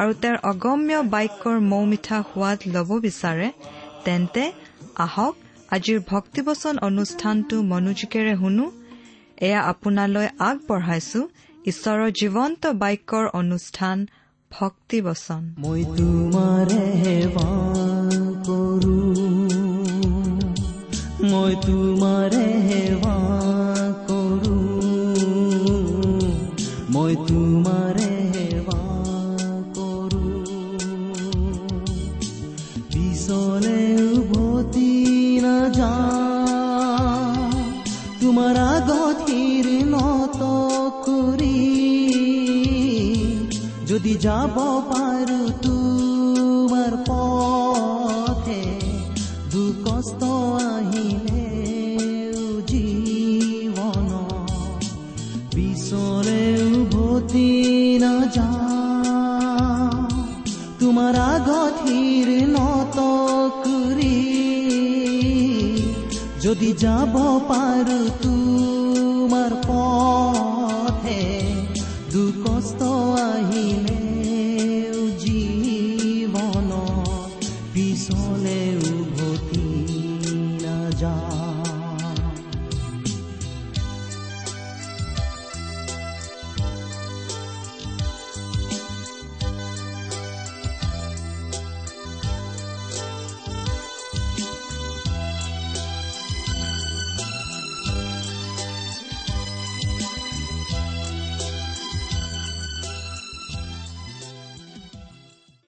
আৰু তেওঁৰ অগম্য বাক্যৰ মৌ মিঠা সোৱাদ ল'ব বিচাৰে তেন্তে আহক আজিৰ ভক্তিবচন অনুষ্ঠানটো মনোযোগেৰে শুনো। এয়া আপোনালৈ আগবঢ়াইছো ঈশ্বৰৰ জীৱন্ত বাক্যৰ অনুষ্ঠান ভক্তিবচন। মই তোমাৰে মই যাব পাৰো তোমাৰ পথে দুখ কষ্ট আহিলে জীৱন পিছলে উভতি নাযা তোমাৰ আগতিৰ নত কৰি যদি যাব পাৰো তোমাৰ পথে দুখ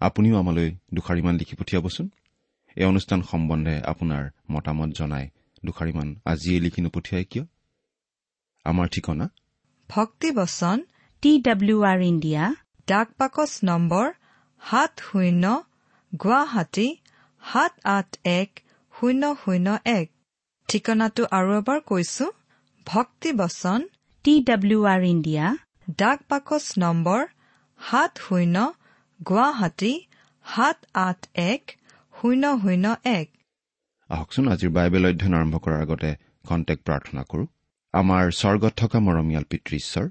আপুনিও আমালৈ দুষাৰিমান লিখি পঠিয়াবচোন। এই অনুষ্ঠান সম্বন্ধে আপোনাৰ মতামত জনাই দুষাৰিমান আজিয়ে লিখি নপঠিয়াই কিয়? আমাৰ ঠিকনা? ভক্তিবচন টি ডাব্লিউ আৰ ইণ্ডিয়া ডাক বাকচ নম্বৰ সাত শূন্য গুৱাহাটী সাত আঠ এক শূন্য শূন্য এক। ঠিকনাটো আৰু এবাৰ কৈছো ভক্তিবচন টি ডাব্লিউ আৰ ইণ্ডিয়া ডাক বাকচ নম্বৰ সাত শূন্য গুৱাহাটী সাত আঠ এক শূন্য শূন্য এক। আহকচোন আজিৰ বাইবেল অধ্যয়ন আৰম্ভ কৰাৰ আগতে কণ্টেক্ট প্ৰাৰ্থনা কৰো। আমাৰ স্বৰ্গত থকা মৰমীয়াল পিতৃ ঈশ্বৰ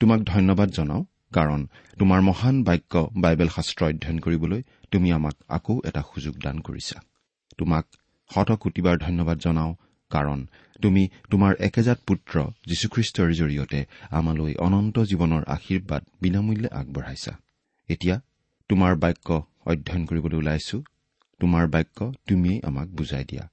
তোমাক ধন্যবাদ জনাওঁ কাৰণ তোমাৰ মহান বাক্য বাইবেল শাস্ত্ৰ অধ্যয়ন কৰিবলৈ তুমি আমাক আকৌ এটা সুযোগ দান কৰিছা। তোমাক শতকোটিবাৰ ধন্যবাদ জনাওঁ কাৰণ তুমি তোমাৰ একেজাত পুত্ৰ যীশুখ্ৰীষ্টৰ জৰিয়তে আমালৈ অনন্ত জীৱনৰ আশীৰ্বাদ বিনামূল্যে আগবঢ়াইছা। এতিয়া তোমাৰ বাক্য অধ্যয়ন কৰিবলৈ ওলাইছো। তোমাৰ বাক্য তুমিয়েই আমাক বুজাই দিয়া।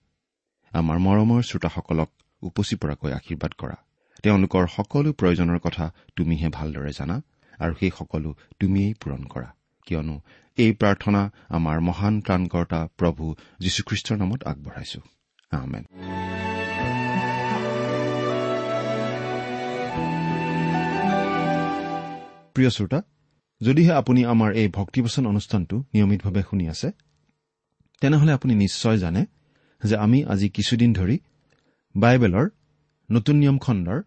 আমাৰ মৰমৰ শ্ৰোতাসকলক উপচি পৰাকৈ আশীৰ্বাদ কৰা। তেওঁলোকৰ সকলো প্ৰয়োজনৰ কথা তুমিহে ভালদৰে জানা আৰু সেই সকলো তুমিয়েই পূৰণ কৰা। কিয়নো এই প্ৰাৰ্থনা আমাৰ মহান ত্ৰাণকৰ্তা প্ৰভু যীশুখ্ৰীষ্টৰ নামত আগবঢ়াইছো। আমেন। প্ৰিয় শ্ৰোতা যদিহে আপুনি আমাৰ এই ভক্তিবচন অনুষ্ঠানটো নিয়মিতভাৱে শুনি আছে তেনেহলে আপুনি নিশ্চয় জানে যে আমি আজি কিছুদিন ধৰি বাইবেলৰ নতুন নিয়ম খণ্ডৰ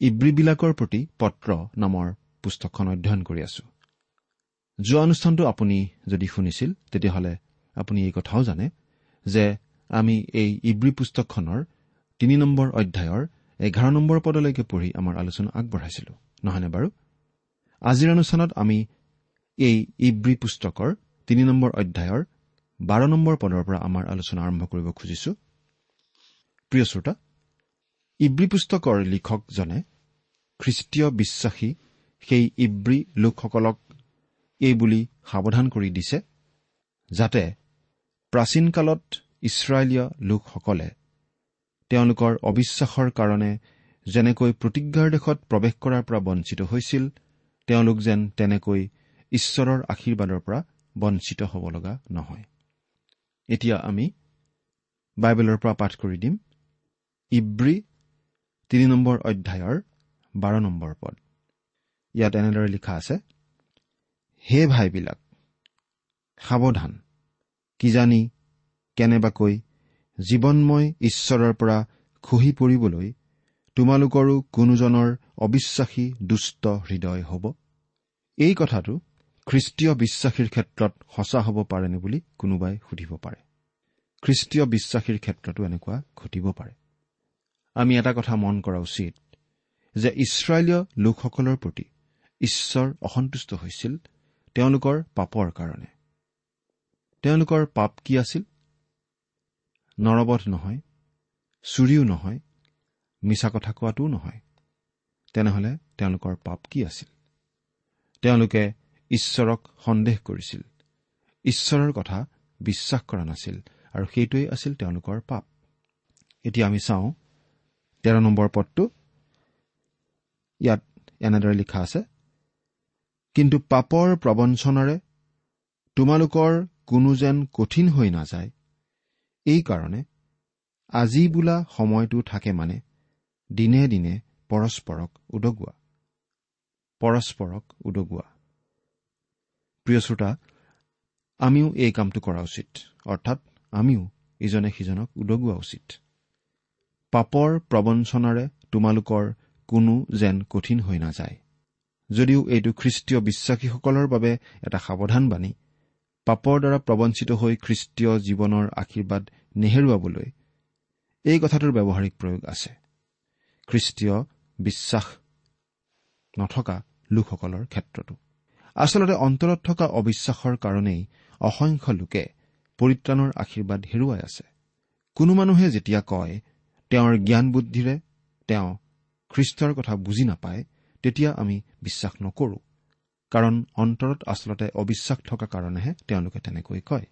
ইব্ৰীবিলাকৰ প্ৰতি পত্ৰ নামৰ পুস্তকখন অধ্যয়ন কৰি আছো। যোৱা অনুষ্ঠানটো আপুনি যদি শুনিছিল তেতিয়াহ'লে আপুনি এই কথাও জানে যে আমি এই ইব্ৰী পুস্তকখনৰ তিনি নম্বৰ অধ্যায়ৰ এঘাৰ নম্বৰ পদলৈকে পঢ়ি আমাৰ আলোচনা আগবঢ়াইছিলো। নহয়নে বাৰু? আজিৰ অনুষ্ঠানত আমি এই ইব্ৰী পুস্তকৰ তিনি নম্বৰ অধ্যায়ৰ বাৰ নম্বৰ পদৰ পৰা আমাৰ আলোচনা আৰম্ভ কৰিব খুজিছো। প্ৰিয় শ্ৰোতা ইব্ৰী পুস্তকৰ লিখকজনে খ্ৰীষ্টীয় বিশ্বাসী সেই ইব্ৰী লোকসকলক এই বুলি সাৱধান কৰি দিছে যাতে প্ৰাচীন কালত ইছৰাইলীয় লোকসকলে তেওঁলোকৰ অবিশ্বাসৰ কাৰণে যেনেকৈ প্ৰতিজ্ঞাৰ দেশত প্ৰৱেশ কৰাৰ পৰা বঞ্চিত হৈছিল তেওঁলোক যেন তেনেকৈ ঈশ্বৰৰ আশীৰ্বাদৰ পৰা বঞ্চিত হ'ব লগা নহয়। এতিয়া আমি বাইবেলৰ পৰা পাঠ কৰি দিম। ইব্ৰী তিনি নম্বৰ অধ্যায়ৰ বাৰ নম্বৰ পদ। ইয়াত এনেদৰে লিখা আছে হে ভাইবিলাক সাৱধান। কিজানি কেনেবাকৈ জীৱনময় ঈশ্বৰৰ পৰা খহি পৰিবলৈ তোমালোকৰো কোনোজনৰ অবিশ্বাসী দুষ্ট হৃদয় হ'ব? এই কথাটো খ্ৰীষ্টীয় বিশ্বাসীৰ ক্ষেত্ৰত সঁচা হ'ব পাৰেনে বুলি কোনোবাই সুধিব পাৰে। খ্ৰীষ্টীয় বিশ্বাসীৰ ক্ষেত্ৰতো এনেকুৱা ঘটিব পাৰে। আমি এটা কথা মন কৰা উচিত যে ইছৰাইলীয় লোকসকলৰ প্ৰতি ঈশ্বৰ অসন্তুষ্ট হৈছিল তেওঁলোকৰ পাপৰ কাৰণে। তেওঁলোকৰ পাপ কি আছিল? নৰবধ নহয় চুৰিও নহয় মিছা কথা কোৱাটোও নহয়। তেনেহলে তেওঁলোকৰ পাপ কি আছিল? তেওঁলোকে ঈশ্বৰক সন্দেহ কৰিছিল। ঈশ্বৰৰ কথা বিশ্বাস কৰা নাছিল আৰু সেইটোৱেই আছিল তেওঁলোকৰ পাপ। এতিয়া আমি চাওঁ তেৰ নম্বৰ পদটো। ইয়াত এনেদৰে লিখা আছে কিন্তু পাপৰ প্ৰবঞ্চনাৰে তোমালোকৰ কোনো যেন কঠিন হৈ নাযায়। এইকাৰণে আজি বোলা সময়টো থাকে মানে দিনে দিনে পৰস্পৰক উদগোৱা। পৰস্পৰক উদগোৱা। প্ৰিয় শ্ৰোতা আমিও এই কামটো কৰা উচিত। অৰ্থাৎ আমিও ইজনে সিজনক উদগোৱা উচিত। পাপৰ প্ৰবঞ্চনাৰে তোমালোকৰ কোনো যেন কঠিন হৈ নাযায়। যদিও এইটো খ্ৰীষ্টীয় বিশ্বাসীসকলৰ বাবে এটা সাৱধান বাণী পাপৰ দ্বাৰা প্ৰবঞ্চিত হৈ খ্ৰীষ্টীয় জীৱনৰ আশীৰ্বাদ নেহেৰুৱাবলৈ এই কথাটোৰ ব্যৱহাৰিক প্ৰয়োগ আছে। খ্ৰীষ্টীয় বিশ্বাস নথকা লোকসকলৰ ক্ষেত্ৰতো। আচলতে অন্তৰত থকা অবিশ্বাসৰ কাৰণেই অসংখ্য লোকে পৰিত্ৰাণৰ আশীৰ্বাদ হেৰুৱাই আছে। কোনো মানুহে যেতিয়া কয় তেওঁৰ জ্ঞান বুদ্ধিৰে তেওঁ খ্ৰীষ্টৰ কথা বুজি নাপায় তেতিয়া আমি বিশ্বাস নকৰো। কাৰণ অন্তৰত আচলতে অবিশ্বাস থকা কাৰণেহে তেওঁলোকে তেনেকৈ কয়।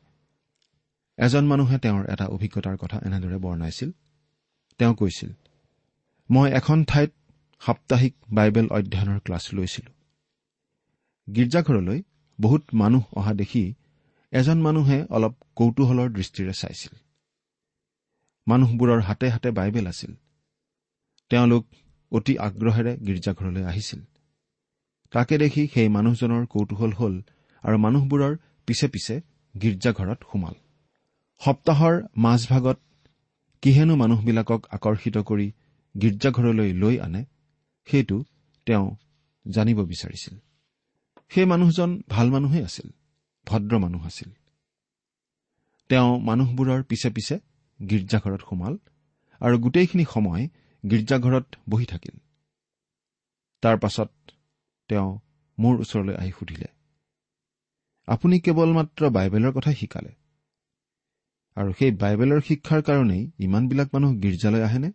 এজন মানুহে তেওঁৰ এটা অভিজ্ঞতাৰ কথা এনেদৰে বৰ্ণাইছিল। তেওঁ কৈছিল মই এখন ঠাইত সাপ্তাহিক বাইবেল অধ্যয়নৰ ক্লাছ লৈছিলো। গীৰ্জাঘৰলৈ বহুত মানুহ অহা দেখি এজন মানুহে অলপ কৌতূহলৰ দৃষ্টিৰে চাইছিল। মানুহবোৰৰ হাতে হাতে বাইবেল আছিল। তেওঁলোক অতি আগ্ৰহেৰে গীৰ্জাঘৰলৈ আহিছিল। তাকে দেখি সেই মানুহজনৰ কৌতূহল হ'ল আৰু মানুহবোৰৰ পিছে পিছে গীৰ্জাঘৰত সোমাল। সপ্তাহৰ মাজভাগত কিহেনো মানুহবিলাকক আকৰ্ষিত কৰি গীৰ্জাঘৰলৈ লৈ আনে সেইটো তেওঁ জানিব বিচাৰিছিল। সেই মানুহজন ভাল মানুহেই আছিল ভদ্ৰ মানুহ আছিল। তেওঁ মানুহবোৰৰ পিছে পিছে গীৰ্জাঘৰত সোমাল আৰু গোটেইখিনি সময় গীৰ্জাঘৰত বহি থাকিল। তাৰ পাছত তেওঁ মোৰ ওচৰলৈ আহি সুধিলে আপুনি কেৱল মাত্ৰ বাইবেলৰ কথাই শিকালে? আৰু সেই বাইবেলৰ শিক্ষাৰ কাৰণেই ইমানবিলাক মানুহ গীৰ্জালৈ আহেনে?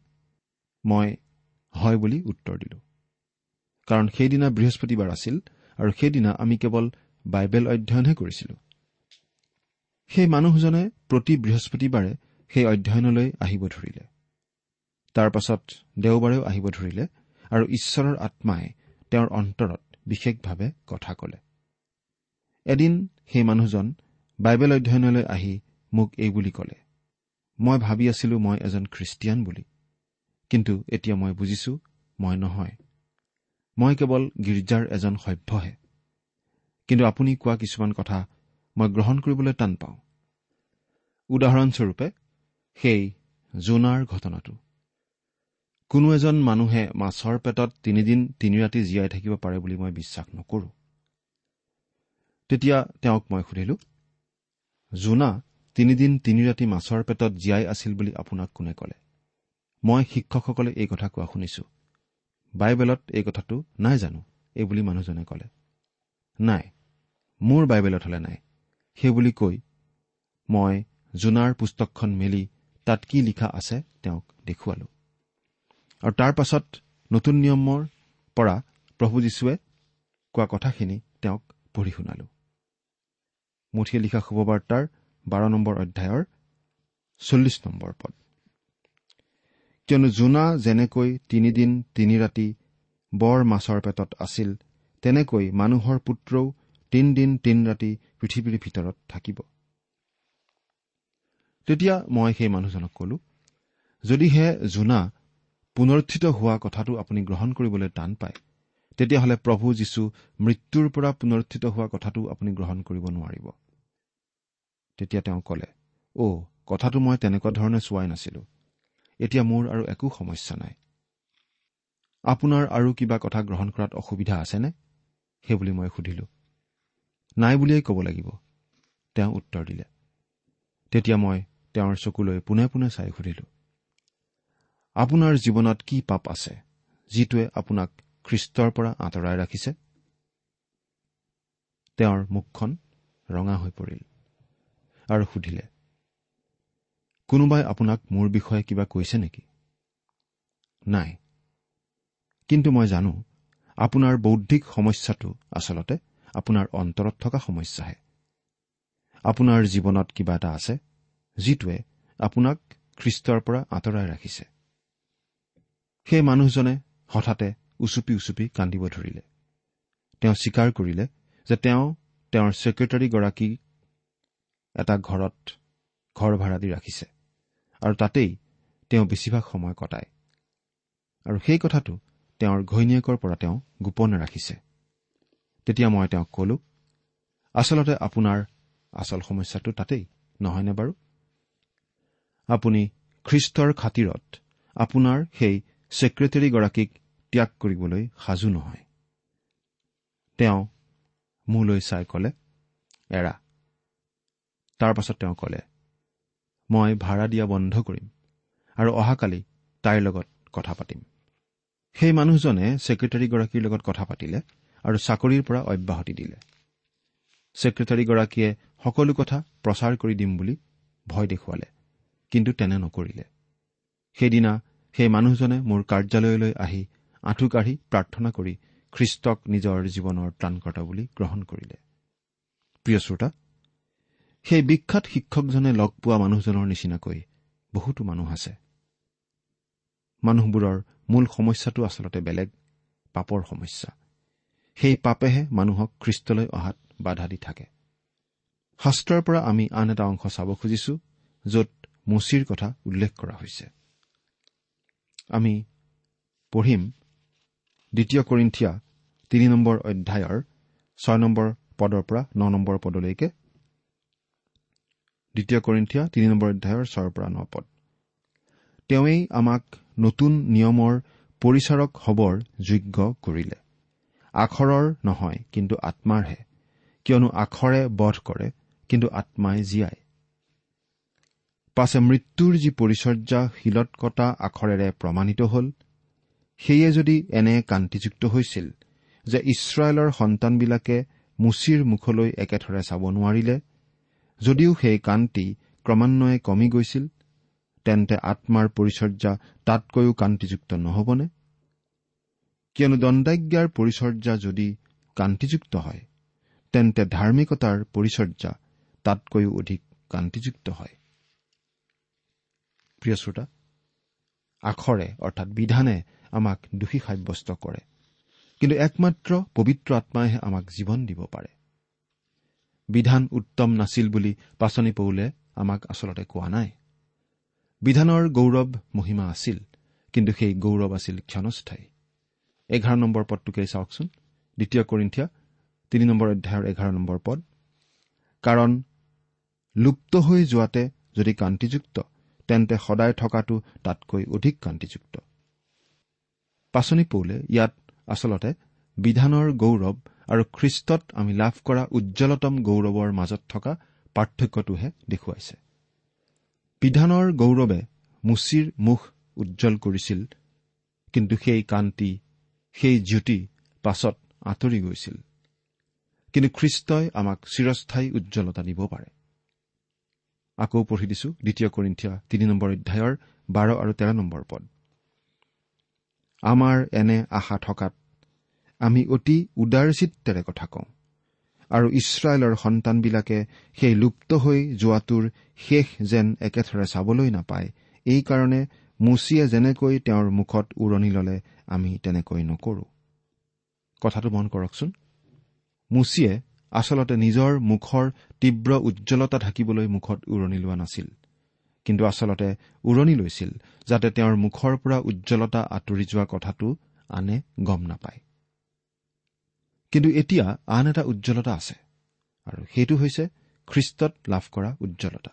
মই হয় বুলি উত্তৰ দিলো। কাৰণ সেইদিনা বৃহস্পতিবাৰ আছিল আৰু সেইদিনা আমি কেৱল বাইবেল অধ্যয়নহে কৰিছিলো। সেই মানুহজনে প্ৰতি বৃহস্পতিবাৰে সেই অধ্যয়নলৈ আহিব ধৰিলে। তাৰ পাছত দেওবাৰেও আহিব ধৰিলে আৰু ঈশ্বৰৰ আত্মাই তেওঁৰ অন্তৰত বিশেষভাৱে কথা কলে। এদিন সেই মানুহজন বাইবেল অধ্যয়নলৈ আহি মোক এই বুলি কলে মই ভাবি আছিলো মই এজন খ্ৰীষ্টিয়ান বুলি। কিন্তু এতিয়া মই বুজিছো মই নহয়। মই কেৱল গীৰ্জাৰ এজন সভ্যহে। কিন্তু আপুনি কোৱা কিছুমান কথা মই গ্ৰহণ কৰিবলৈ টান পাওঁ। উদাহৰণস্বৰূপে সেই জোনাৰ ঘটনাটো। কোনো এজন মানুহে মাছৰ পেটত তিনিদিন তিনি ৰাতি জীয়াই থাকিব পাৰে বুলি মই বিশ্বাস নকৰো। তেতিয়া তেওঁক মই সুধিলো জোনা তিনিদিন তিনি ৰাতি মাছৰ পেটত জীয়াই আছিল বুলি আপোনাক কোনে ক'লে? মই শিক্ষকসকলে এই কথা কোৱা শুনিছো। বাইবেলত এই কথাটো নাই জানো এই বুলি মানুহজনে ক'লে। নাই মোৰ বাইবেলত হলে নাই। সেইবুলি কৈ মই জোনাৰ পুস্তকখন মেলি তাত কি লিখা আছে তেওঁক দেখুৱালো। আৰু তাৰ পাছত নতুন নিয়মৰ পৰা প্ৰভু যীশুৱে কোৱা কথাখিনি তেওঁক পঢ়ি শুনালো। মুঠিয়ে লিখা শুভবাৰ্তাৰ বাৰ নম্বৰ অধ্যায়ৰ চল্লিছ নম্বৰ পদ। কিয়নো জোনা যেনেকৈ তিনিদিন তিনি ৰাতি বৰ মাছৰ পেটত আছিল তেনেকৈ মানুহৰ পুত্ৰও তিনদিন তিন ৰাতি পৃথিৱীৰ ভিতৰত থাকিব। তেতিয়া মই সেই মানুহজনক কলো যদিহে জোনা পুনৰুত্থিত হোৱা কথাটো আপুনি গ্ৰহণ কৰিবলৈ টান পায় তেতিয়াহ'লে প্ৰভু যীশু মৃত্যুৰ পৰা পুনৰুত্থিত হোৱা কথাটো আপুনি গ্ৰহণ কৰিব নোৱাৰিব। তেতিয়া তেওঁ কলে অ' কথাটো মই তেনেকুৱা ধৰণে চোৱাই নাছিলো। এতিয়া মোৰ আৰু একো সমস্যা নাই। আপোনাৰ আৰু কিবা কথা গ্ৰহণ কৰাত অসুবিধা আছেনে? সেইবুলি মই সুধিলো। নাই বুলিয়েই ক'ব লাগিব। তেওঁ উত্তৰ দিলে। তেতিয়া মই তেওঁৰ চকুলৈ পোনে পোনে চাই সুধিলো আপোনাৰ জীৱনত কি পাপ আছে যিটোৱে আপোনাক খ্ৰীষ্টৰ পৰা আঁতৰাই ৰাখিছে? তেওঁৰ মুখখন ৰঙা হৈ পৰিল আৰু সুধিলে কোনোবাই আপোনাক মোৰ বিষয়ে কিবা কৈছে নেকি? নাই। কিন্তু মই জানো আপোনাৰ বৌদ্ধিক সমস্যাটো আচলতে আপোনাৰ অন্তৰত থকা সমস্যাহে। আপোনাৰ জীৱনত কিবা এটা আছে যিটোৱে আপোনাক খ্ৰীষ্টৰ পৰা আঁতৰাই ৰাখিছে। সেই মানুহজনে হঠাতে উচুপি উচুপি কান্দিব ধৰিলে। তেওঁ স্বীকাৰ কৰিলে যে তেওঁ তেওঁৰ ছেক্ৰেটাৰীগৰাকী এটা ঘৰত ঘৰ ভাড়া দি ৰাখিছে। আৰু তাতেই তেওঁ বেছিভাগ সময় কটায়। আৰু সেই কথাটো তেওঁৰ ঘৈণীয়েকৰ পৰা তেওঁ গোপনে ৰাখিছে। তেতিয়া মই তেওঁক কলো আচলতে আপোনাৰ আচল সমস্যাটো তাতেই নহয়নে বাৰু? আপুনি খ্ৰীষ্টৰ খাতিৰত আপোনাৰ সেই ছেক্ৰেটেৰীগৰাকীক ত্যাগ কৰিবলৈ সাজু নহয়। তেওঁ মোলৈ চাই কলে এৰা। তাৰ পাছত তেওঁ কলে মই ভাড়া দিয়া বন্ধ কৰিম আৰু অহাকালি তাইৰ লগত কথা পাতিম। সেই মানুহজনে ছেক্ৰেটাৰীগৰাকীৰ লগত কথা পাতিলে আৰু চাকৰিৰ পৰা অব্যাহতি দিলে। ছেক্ৰেটাৰীগৰাকীয়ে সকলো কথা প্ৰচাৰ কৰি দিম বুলি ভয় দেখুৱালে কিন্তু তেনে নকৰিলে। সেইদিনা সেই মানুহজনে মোৰ কাৰ্যালয়লৈ আহি আঁঠু কাঢ়ি প্ৰাৰ্থনা কৰি খ্ৰীষ্টক নিজৰ জীৱনৰ ত্ৰাণকৰ্তা বুলি গ্ৰহণ কৰিলে। প্ৰিয় শ্ৰোতা সেই বিখ্যাত শিক্ষকজনে লগ পোৱা মানুহজনৰ নিচিনাকৈ বহুতো মানুহ আছে। মানুহবোৰৰ মূল সমস্যাটো আচলতে বেলেগ পাপৰ সমস্যা। সেই পাপেহে মানুহক খ্ৰীষ্টলৈ অহাত বাধা দি থাকে। শাস্ত্ৰৰ পৰা আমি আন এটা অংশ চাব খুজিছো য'ত মুচিৰ কথা উল্লেখ কৰা হৈছে। আমি পঢ়িম দ্বিতীয় কৰিন্ঠিয়া তিনি নম্বৰ অধ্যায়ৰ ছয় নম্বৰ পদৰ পৰা ন নম্বৰ পদলৈকে দ্বিতীয় কৰিন্ঠিয়া তিনি নম্বৰ অধ্যায়ৰ ছয়ৰ পৰা ন পদ। তেওঁৱেই আমাক নতুন নিয়মৰ পৰিচাৰক হবৰ যোগ্য কৰিলে। আখৰৰ নহয় কিন্তু আত্মাৰহে। কিয়নো আখৰে বধ কৰে কিন্তু আত্মাই জীয়াই পাছে মৃত্যুৰ যি পৰিচৰ্যা শিলত কটা আখৰেৰে প্ৰমাণিত হল সেয়ে যদি এনে কান্তিযুক্ত হৈছিল যে ইছৰাইলৰ সন্তানবিলাকে মুচিৰ মুখলৈ একেথৰে চাব নোৱাৰিলে যদিও সেই কান্তি ক্ৰমান্বয়ে কমি গৈছিল তেন্তে আত্মাৰ পৰিচৰ্যা তাতকৈও কান্তিযুক্ত নহবনে? কিয়নো দণ্ডাজ্ঞাৰ পৰিচৰ্যা যদি কান্তিযুক্ত হয় তেন্তে ধাৰ্মিকতাৰ পৰিচৰ্যা তাতকৈও অধিক কান্তিযুক্ত হয়। প্ৰিয় শ্ৰোতা আখৰে অৰ্থাৎ বিধানে আমাক দোষী সাব্যস্ত কৰে কিন্তু একমাত্ৰ পবিত্ৰ আত্মাইহে আমাক জীৱন দিব পাৰে। বিধান উত্তম নাছিল বুলি পাচনি পৌলে আমাক আচলতে কোৱা নাই। বিধানৰ গৌৰৱ মহিমা আছিল কিন্তু সেই গৌৰৱ আছিল ক্ষণস্থায়ী। এঘাৰ নম্বৰ পদটোকেই চাওকচোন। দ্বিতীয় কৰিন্ঠিয়া তিনি নম্বৰ অধ্যায়ৰ এঘাৰ নম্বৰ পদ। কাৰণ লুপ্ত হৈ যোৱাতে যদি কান্তিযুক্ত তেন্তে সদায় থকাটো তাতকৈ অধিক কান্তিযুক্ত পাচনি পৌলে ইয়াত আচলতে বিধানৰ গৌৰৱ আৰু খ্ৰীষ্টত আমি লাভ কৰা উজ্জ্বলতম গৌৰৱৰ মাজত থকা পাৰ্থক্যটোহে দেখুৱাইছে। বিধানৰ গৌৰৱে মুচিৰ মুখ উজ্জ্বল কৰিছিল কিন্তু সেই কান্তি সেই জ্যোতি পাছত আঁতৰি গৈছিল। কিন্তু খ্ৰীষ্টই আমাক চিৰস্থায়ী উজ্জ্বলতা দিব পাৰে। আকৌ পঢ়ি দিছো দ্বিতীয় কৰিন্ঠিয়া তিনি নম্বৰ অধ্যায়ৰ বাৰ আৰু তেৰ নম্বৰ পদ। আমাৰ এনে আশা থকাত আমি অতি উদাৰচিত্তেৰে কথা কওঁ। আৰু ইছৰাইলৰ সন্তানবিলাকে সেই লুপ্ত হৈ যোৱাটোৰ শেষ যেন একেথৰে চাবলৈ নাপায়। এইকাৰণে মুচিয়ে যেনেকৈ তেওঁৰ মুখত উৰণি ললে আমি তেনেকৈ নকৰো। কথাটো মন কৰকচোন। মুচিয়ে আচলতে নিজৰ মুখৰ তীব্ৰ উজ্জ্বলতা ঢাকিবলৈ মুখত উৰণি লোৱা নাছিল। কিন্তু আচলতে উৰণি লৈছিল যাতে তেওঁৰ মুখৰ পৰা উজ্জ্বলতা আঁতৰি যোৱা কথাটো আনে গম নাপায়। কিন্তু এতিয়া আন এটা উজ্জ্বলতা আছে। আৰু সেইটো হৈছে খ্ৰীষ্টত লাভ কৰা উজ্জ্বলতা।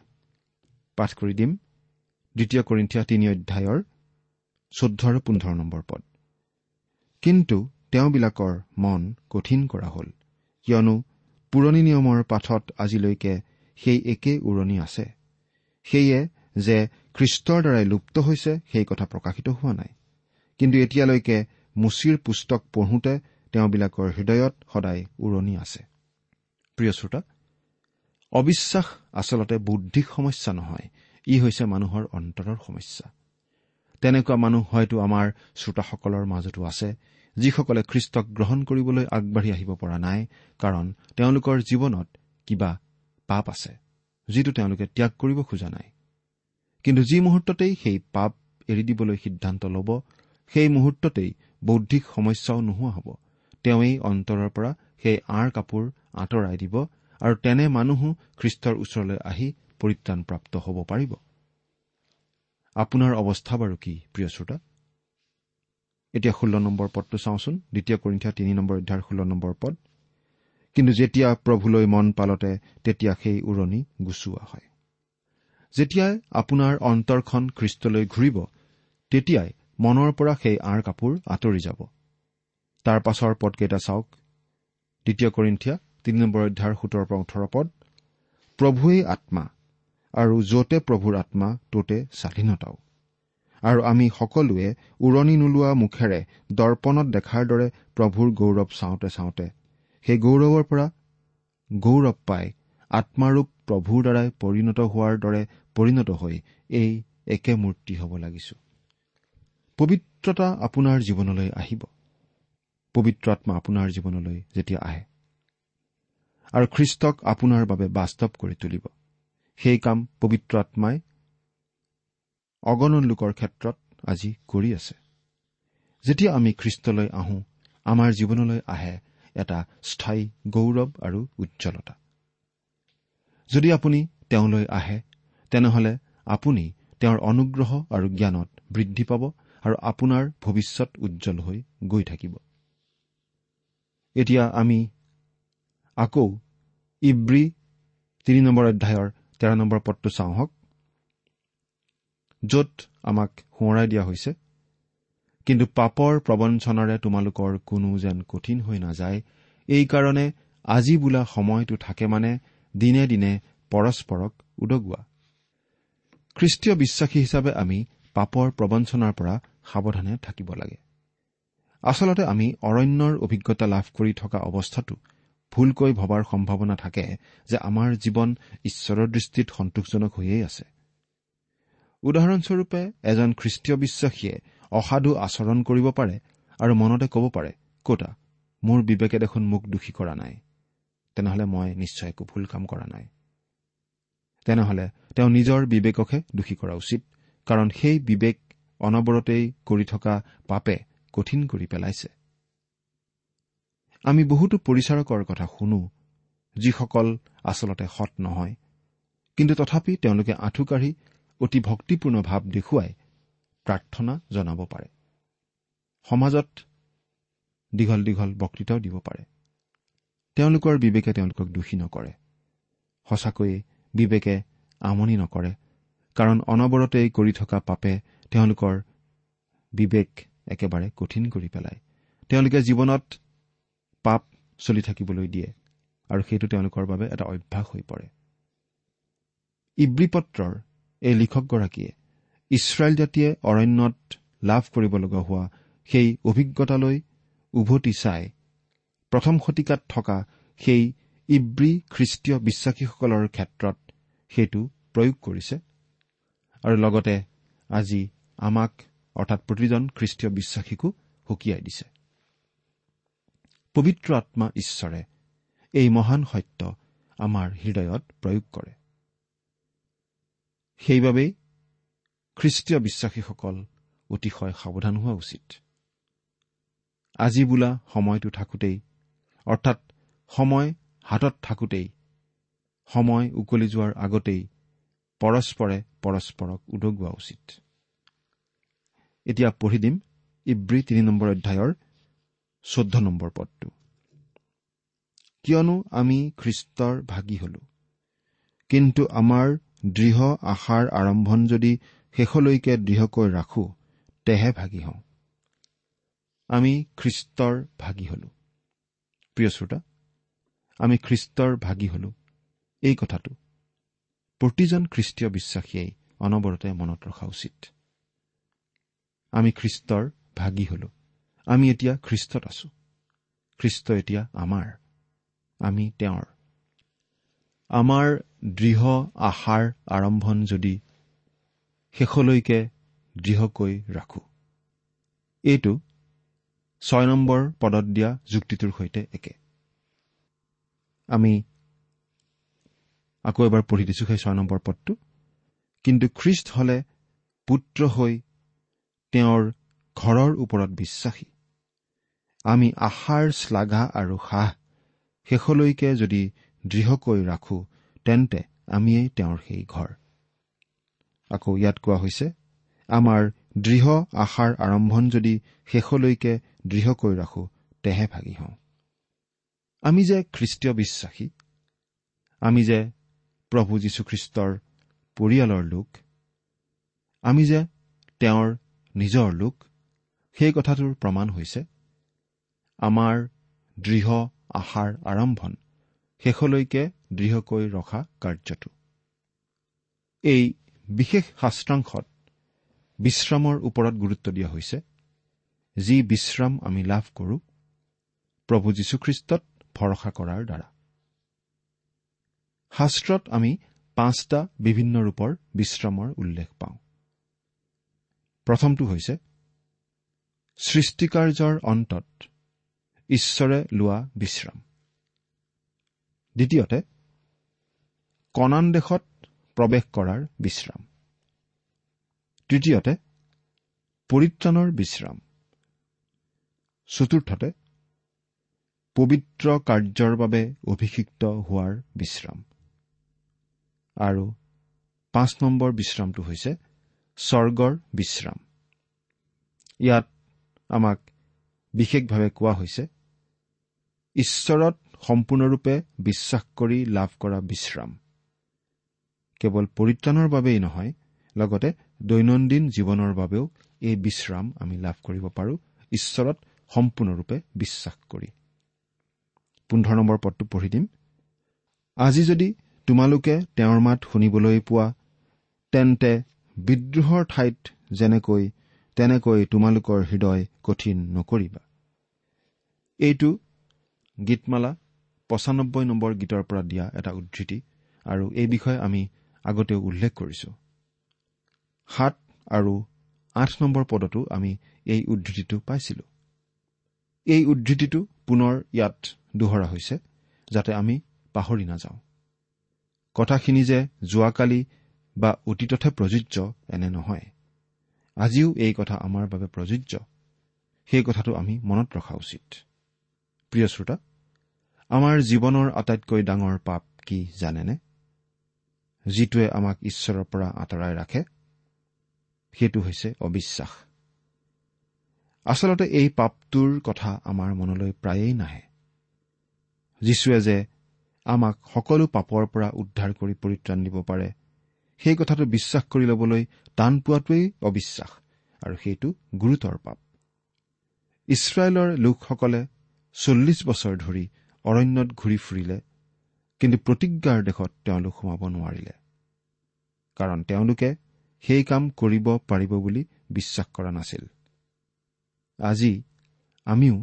পাঠ কৰি দিম। দ্বিতীয় কৰিন্ঠিয়া তিনি অধ্যায়ৰ চৈধ্য আৰু পোন্ধৰ নম্বৰ পদ। কিন্তু তেওঁবিলাকৰ মন কঠিন কৰা হ'ল কিয়নো পুৰণি নিয়মৰ পাঠত আজিলৈকে সেই একে উৰণি আছে। সেয়ে যে খ্ৰীষ্টৰ দ্বাৰাই লুপ্ত হৈছে সেই কথা প্ৰকাশিত হোৱা নাই। কিন্তু এতিয়ালৈকে মুচিৰ পুস্তক পঢ়োতে তেওঁবিলাকৰ হৃদয়ত সদায় উৰণি আছে। প্ৰিয় শ্ৰোতা অবিশ্বাস আচলতে বৌদ্ধিক সমস্যা নহয় ই হৈছে মানুহৰ অন্তৰৰ সমস্যা। তেনেকুৱা মানুহ হয়তো আমাৰ শ্ৰোতাসকলৰ মাজতো আছে যিসকলে খ্ৰীষ্টক গ্ৰহণ কৰিবলৈ আগবাঢ়ি আহিব পৰা নাই কাৰণ তেওঁলোকৰ জীৱনত কিবা পাপ আছে যিটো তেওঁলোকে ত্যাগ কৰিব খোজা নাই। কিন্তু যি মুহূৰ্ততেই সেই পাপ এৰি দিবলৈ সিদ্ধান্ত ল'ব সেই মুহূৰ্ততেই বৌদ্ধিক সমস্যাও নোহোৱা হ'ব। তেওঁ এই অন্তৰৰ পৰা সেই আঁৰ কাপোৰ আঁতৰাই দিব আৰু তেনে মানুহো খ্ৰীষ্টৰ ওচৰলৈ আহি পৰিত্ৰাণপ্ৰাপ্ত হ'ব পাৰিব। আপোনাৰ অৱস্থা বাৰু কি প্ৰিয় শ্ৰোতা? এতিয়া ষোল্ল নম্বৰ পদটো চাওঁচোন দ্বিতীয় কৰিন্ঠিয়া তিনি নম্বৰ অধ্যায়ৰ ষোল্ল নম্বৰ পদ। কিন্তু যেতিয়া প্ৰভুলৈ মন পালতে তেতিয়া সেই উৰণি গুচোৱা হয়। যেতিয়াই আপোনাৰ অন্তৰখন খ্ৰীষ্টলৈ ঘূৰিব তেতিয়াই মনৰ পৰা সেই আঁৰ কাপোৰ আঁতৰি যাব। তাৰ পাছৰ পদকেইটা চাওক। দ্বিতীয় কৰিন্ঠিয়া তিনি নম্বৰ অধ্যায়ৰ সোতৰ পৰা ওঠৰ পদ। প্ৰভুৱেই আত্মা আৰু য'তে প্ৰভুৰ আত্মা ত'তে স্বাধীনতাও। আৰু আমি সকলোৱে উৰণি নোলোৱা মুখেৰে দৰ্পণত দেখাৰ দৰে প্ৰভুৰ গৌৰৱ চাওঁতে চাওঁতে সেই গৌৰৱৰ পৰা গৌৰৱ পাই আত্মাৰূপ প্ৰভুৰ দ্বাৰাই পৰিণত হোৱাৰ দৰে পৰিণত হৈ এই একে মূৰ্তি হ'ব লাগিছো। পবিত্ৰতা আপোনাৰ জীৱনলৈ আহিব। পবিত্ৰ আত্মা আপোনাৰ জীৱনলৈ যেতিয়া আহে। আৰু খ্ৰীষ্টক আপোনাৰ বাবে বাস্তৱ কৰি তুলিব। সেই কাম পবিত্ৰ আত্মাই অগণন লোকৰ ক্ষেত্ৰত আজি কৰি আছে। যেতিয়া আমি খ্ৰীষ্টলৈ আহোঁ আমাৰ জীৱনলৈ আহে এটা স্থায়ী গৌৰৱ আৰু উজ্জ্বলতা। যদি আপুনি তেওঁলৈ আহে তেনেহলে আপুনি তেওঁৰ অনুগ্ৰহ আৰু জ্ঞানত বৃদ্ধি পাব আৰু আপোনাৰ ভৱিষ্যত উজ্জ্বল হৈ গৈ থাকিব। এতিয়া আমি আকৌ ইব্ৰী তিনি নম্বৰ অধ্যায়ৰ তেৰ নম্বৰ পদটো চাওঁ হওক। য'ত আমাক সোঁৱৰাই দিয়া হৈছে কিন্তু পাপৰ প্ৰবঞ্চনাৰে তোমালোকৰ কোনো যেন কঠিন হৈ নাযায়। এইকাৰণে আজি বোলা সময়টো থাকে মানে দিনে দিনে পৰস্পৰক উদগোৱা। খ্ৰীষ্টীয় বিশ্বাসী হিচাপে আমি পাপৰ প্ৰবঞ্চনাৰ পৰা সাৱধানে থাকিব লাগে। আচলতে আমি অৰণ্যৰ অভিজ্ঞতা লাভ কৰি থকা অৱস্থাটো ভুলকৈ ভবাৰ সম্ভাৱনা থাকে যে আমাৰ জীৱন ঈশ্বৰৰ দৃষ্টিত সন্তোষজনক হৈয়েই আছে। উদাহৰণস্বৰূপে এজন খ্ৰীষ্টীয় বিশ্বাসীয়ে অসাধু আচৰণ কৰিব পাৰে আৰু মনতে ক'ব পাৰে কতা মোৰ বিবেকে দেখোন মোক দোষী কৰা নাই। তেনেহলে মই নিশ্চয় একো ভুল কাম কৰা নাই। তেনেহলে তেওঁ নিজৰ বিবেককহে দোষী কৰা উচিত কাৰণ সেই বিবেক অনবৰতেই কৰি থকা পাপে কঠিন কৰি পেলাইছে। আমি বহুতো পৰিচাৰকৰ কথা শুনো যিসকল আচলতে সৎ নহয় কিন্তু তথাপি তেওঁলোকে আঁঠু কাঢ়ি অতি ভক্তিপূৰ্ণ ভাৱ দেখুৱাই প্ৰাৰ্থনা জনাব পাৰে। সমাজত দীঘল দীঘল বক্তৃতাও দিব পাৰে। তেওঁলোকৰ বিবেকে তেওঁলোকক দোষী নকৰে। সঁচাকৈয়ে বিবেকে আমনি নকৰে কাৰণ অনবৰতেই কৰি থকা পাপে তেওঁলোকৰ বিবেক একেবাৰে কঠিন কৰি পেলায়। তেওঁলোকে জীৱনত পাপ চলি থাকিবলৈ দিয়ে আৰু সেইটো তেওঁলোকৰ বাবে এটা অভ্যাস হৈ পৰে। ইব্ৰী পত্ৰৰ এই লিখকগৰাকীয়ে ইছৰাইল জাতিয়ে অৰণ্যত লাভ কৰিব লগা হোৱা সেই অভিজ্ঞতালৈ উভতি চাই প্ৰথম শতিকাত থকা সেই ইব্ৰী খ্ৰীষ্টীয় বিশ্বাসীসকলৰ ক্ষেত্ৰত সেইটো প্ৰয়োগ কৰিছে। আৰু লগতে আজি আমাক অৰ্থাৎ প্ৰতিজন খ্ৰীষ্টীয় বিশ্বাসীকো সকীয়াই দিছে। পবিত্ৰ আত্মা ঈশ্বৰে এই মহান সত্য আমাৰ হৃদয়ত প্ৰয়োগ কৰে। সেইবাবেই খ্ৰীষ্টীয় বিশ্বাসীসকল অতিশয় সাৱধান হোৱা উচিত। আজি বোলা সময়টো থাকোঁতেই অৰ্থাৎ সময় হাতত থাকোঁতেই সময় উকলি যোৱাৰ আগতেই পৰস্পৰে পৰস্পৰক উদগোৱা উচিত। এতিয়া পঢ়ি দিম ইব্ৰী তিনি নম্বৰ অধ্যায়ৰ চৈধ্য নম্বৰ পদটো। কিয়নো আমি খ্ৰীষ্টৰ ভাগি হলো। কিন্তু আমাৰ দৃঢ় আশাৰ আৰম্ভণ যদি শেষলৈকে দৃঢ়কৈ ৰাখো তেহে ভাগি হওঁ। আমি খ্ৰীষ্টৰ ভাগি হলো। প্ৰিয় শ্ৰোতা আমি খ্ৰীষ্টৰ ভাগি হলো। এই কথাটো প্ৰতিজন খ্ৰীষ্টীয় বিশ্বাসীয়ে অনবৰতে মনত ৰখা উচিত। আমি খ্ৰীষ্টৰ ভাগি হলো। আমি এতিয়া খ্ৰীষ্টত আছো। খ্ৰীষ্ট এতিয়া আমাৰ। আমি তেওঁৰ। আমাৰ দৃঢ় আশাৰ আৰম্ভণ যদি শেষলৈকে দৃঢ়কৈ ৰাখো। এইটো ছয় নম্বৰ পদত দিয়া যুক্তিটোৰ সৈতে একে। আমি আকৌ এবাৰ পঢ়ি দিছো সেই ছয় নম্বৰ পদটো। কিন্তু খ্ৰীষ্ট হলে পুত্ৰ হৈ তেওঁৰ ঘৰৰ ওপৰত বিশ্বাসী। আমি আশাৰ শ্লাঘা আৰু সাহ শেষলৈকে যদি দৃঢ়কৈ ৰাখো তেন্তে আমিয়েই তেওঁৰ সেই ঘৰ। আকৌ ইয়াত কোৱা হৈছে আমাৰ দৃঢ় আশাৰ আৰম্ভণ যদি শেষলৈকে দৃঢ়কৈ ৰাখো তেহে ভাগি হওঁ। আমি যে খ্ৰীষ্টীয় বিশ্বাসী আমি যে প্ৰভু যীশুখ্ৰীষ্টৰ পৰিয়ালৰ লোক আমি যে তেওঁৰ নিজৰ লোক সেই কথাটোৰ প্ৰমাণ হৈছে আমাৰ দৃঢ় আশাৰ আৰম্ভণ শেষলৈকে দৃঢ়কৈ ৰখা কাৰ্যটো। এই বিশেষ শাস্ত্ৰাংশত বিশ্ৰামৰ ওপৰত গুৰুত্ব দিয়া হৈছে যি বিশ্ৰাম আমি লাভ কৰোঁ প্ৰভু যীশুখ্ৰীষ্টত ভৰসা কৰাৰ দ্বাৰা। শাস্ত্ৰত আমি পাঁচটা বিভিন্ন ৰূপৰ বিশ্ৰামৰ উল্লেখ পাওঁ। প্ৰথমটো হৈছে সৃষ্টিকাৰ্যৰ অন্তত ঈশ্বৰে লোৱা বিশ্ৰাম। দ্বিতীয়তে কণান দেশত প্ৰৱেশ কৰাৰ বিশ্ৰাম। তৃতীয়তে পৰিত্ৰাণৰ বিশ্ৰাম। চতুৰ্থতে পবিত্ৰ কাৰ্যৰ বাবে অভিষিক্ত হোৱাৰ বিশ্ৰাম। আৰু পাঁচ নম্বৰ বিশ্ৰামটো হৈছে স্বৰ্গৰ বিশ্ৰাম। ইয়াত আমাক বিশেষভাৱে কোৱা হৈছে ঈশ্বৰত সম্পূৰ্ণৰূপে বিশ্বাস কৰি লাভ কৰা বিশ্ৰাম। কেৱল পৰিত্ৰাণৰ বাবেই নহয় লগতে দৈনন্দিন জীৱনৰ বাবেও এই বিশ্ৰাম আমি লাভ কৰিব পাৰোঁ ঈশ্বৰত সম্পূৰ্ণৰূপে বিশ্বাস কৰি। পোন্ধৰ নম্বৰ পদটো পঢ়ি দিম। আজি যদি তোমালোকে তেওঁৰ মাত শুনিবলৈ পোৱা তেন্তে বিদ্ৰোহৰ ঠাইত যেনেকৈ তেনেকৈ তোমালোকৰ হৃদয় কঠিন নকৰিবা। এইটো গীতমালা পঁচানব্বৈ নম্বৰ গীতৰ পৰা দিয়া এটা উদ্ধৃতি আৰু এই বিষয়ে আমি আগতেও উল্লেখ কৰিছো। সাত আৰু আঠ নম্বৰ পদতো আমি এই উদ্ধৃতিটো পাইছিলো। এই উদ্ধৃতিটো পুনৰ ইয়াত দোহৰা হৈছে যাতে আমি পাহৰি নাযাওঁ। কথাখিনি যে যোৱাকালি বা অতীততহে প্ৰযোজ্য এনে নহয়। আজিও এই কথা আমাৰ বাবে প্ৰযোজ্য। সেই কথাটো আমি মনত ৰখা উচিত। প্ৰিয় শ্ৰোতা আমাৰ জীৱনৰ আটাইতকৈ ডাঙৰ পাপ কি জানেনে? যিটোৱে আমাক ঈশ্বৰৰ পৰা আঁতৰাই ৰাখে সেইটো হৈছে অবিশ্বাস। আচলতে এই পাপটোৰ কথা আমাৰ মনলৈ প্ৰায়েই নাহে। যীশুৱে যে আমাক সকলো পাপৰ পৰা উদ্ধাৰ কৰি পৰিত্ৰাণ দিব পাৰে সেই কথাটো বিশ্বাস কৰি ল'বলৈ টান পোৱাটোৱেই অবিশ্বাস আৰু সেইটো গুৰুতৰ পাপ। ইছৰাইলৰ লোকসকলে চল্লিছ বছৰ ধৰি অৰণ্যত ঘূৰি ফুৰিলে কিন্তু প্ৰতিজ্ঞাৰ দেশত তেওঁলোক সোমাব নোৱাৰিলে কাৰণ তেওঁলোকে সেই কাম কৰিব পাৰিব বুলি বিশ্বাস কৰা নাছিল। আজি আমিও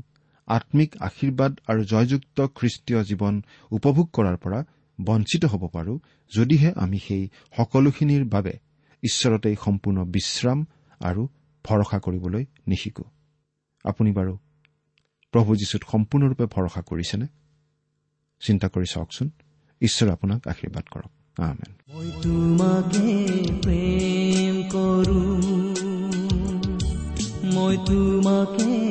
আম্মিক আশীৰ্বাদ আৰু জয়যুক্ত খ্ৰীষ্টীয় জীৱন উপভোগ কৰাৰ পৰা বঞ্চিত হ'ব পাৰোঁ যদিহে আমি সেই সকলোখিনিৰ বাবে ঈশ্বৰতেই সম্পূৰ্ণ বিশ্ৰাম আৰু ভৰসা কৰিবলৈ নিশিকো। আপুনি বাৰু প্ৰভু যীশুত সম্পূৰ্ণৰূপে ভৰসা কৰিছেনে? চিন্তা কৰি চাওকচোন। ঈশ্বৰে আপোনাক আশীৰ্বাদ কৰক। আমেন। মই তোমাকে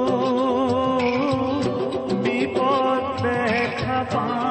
দেখা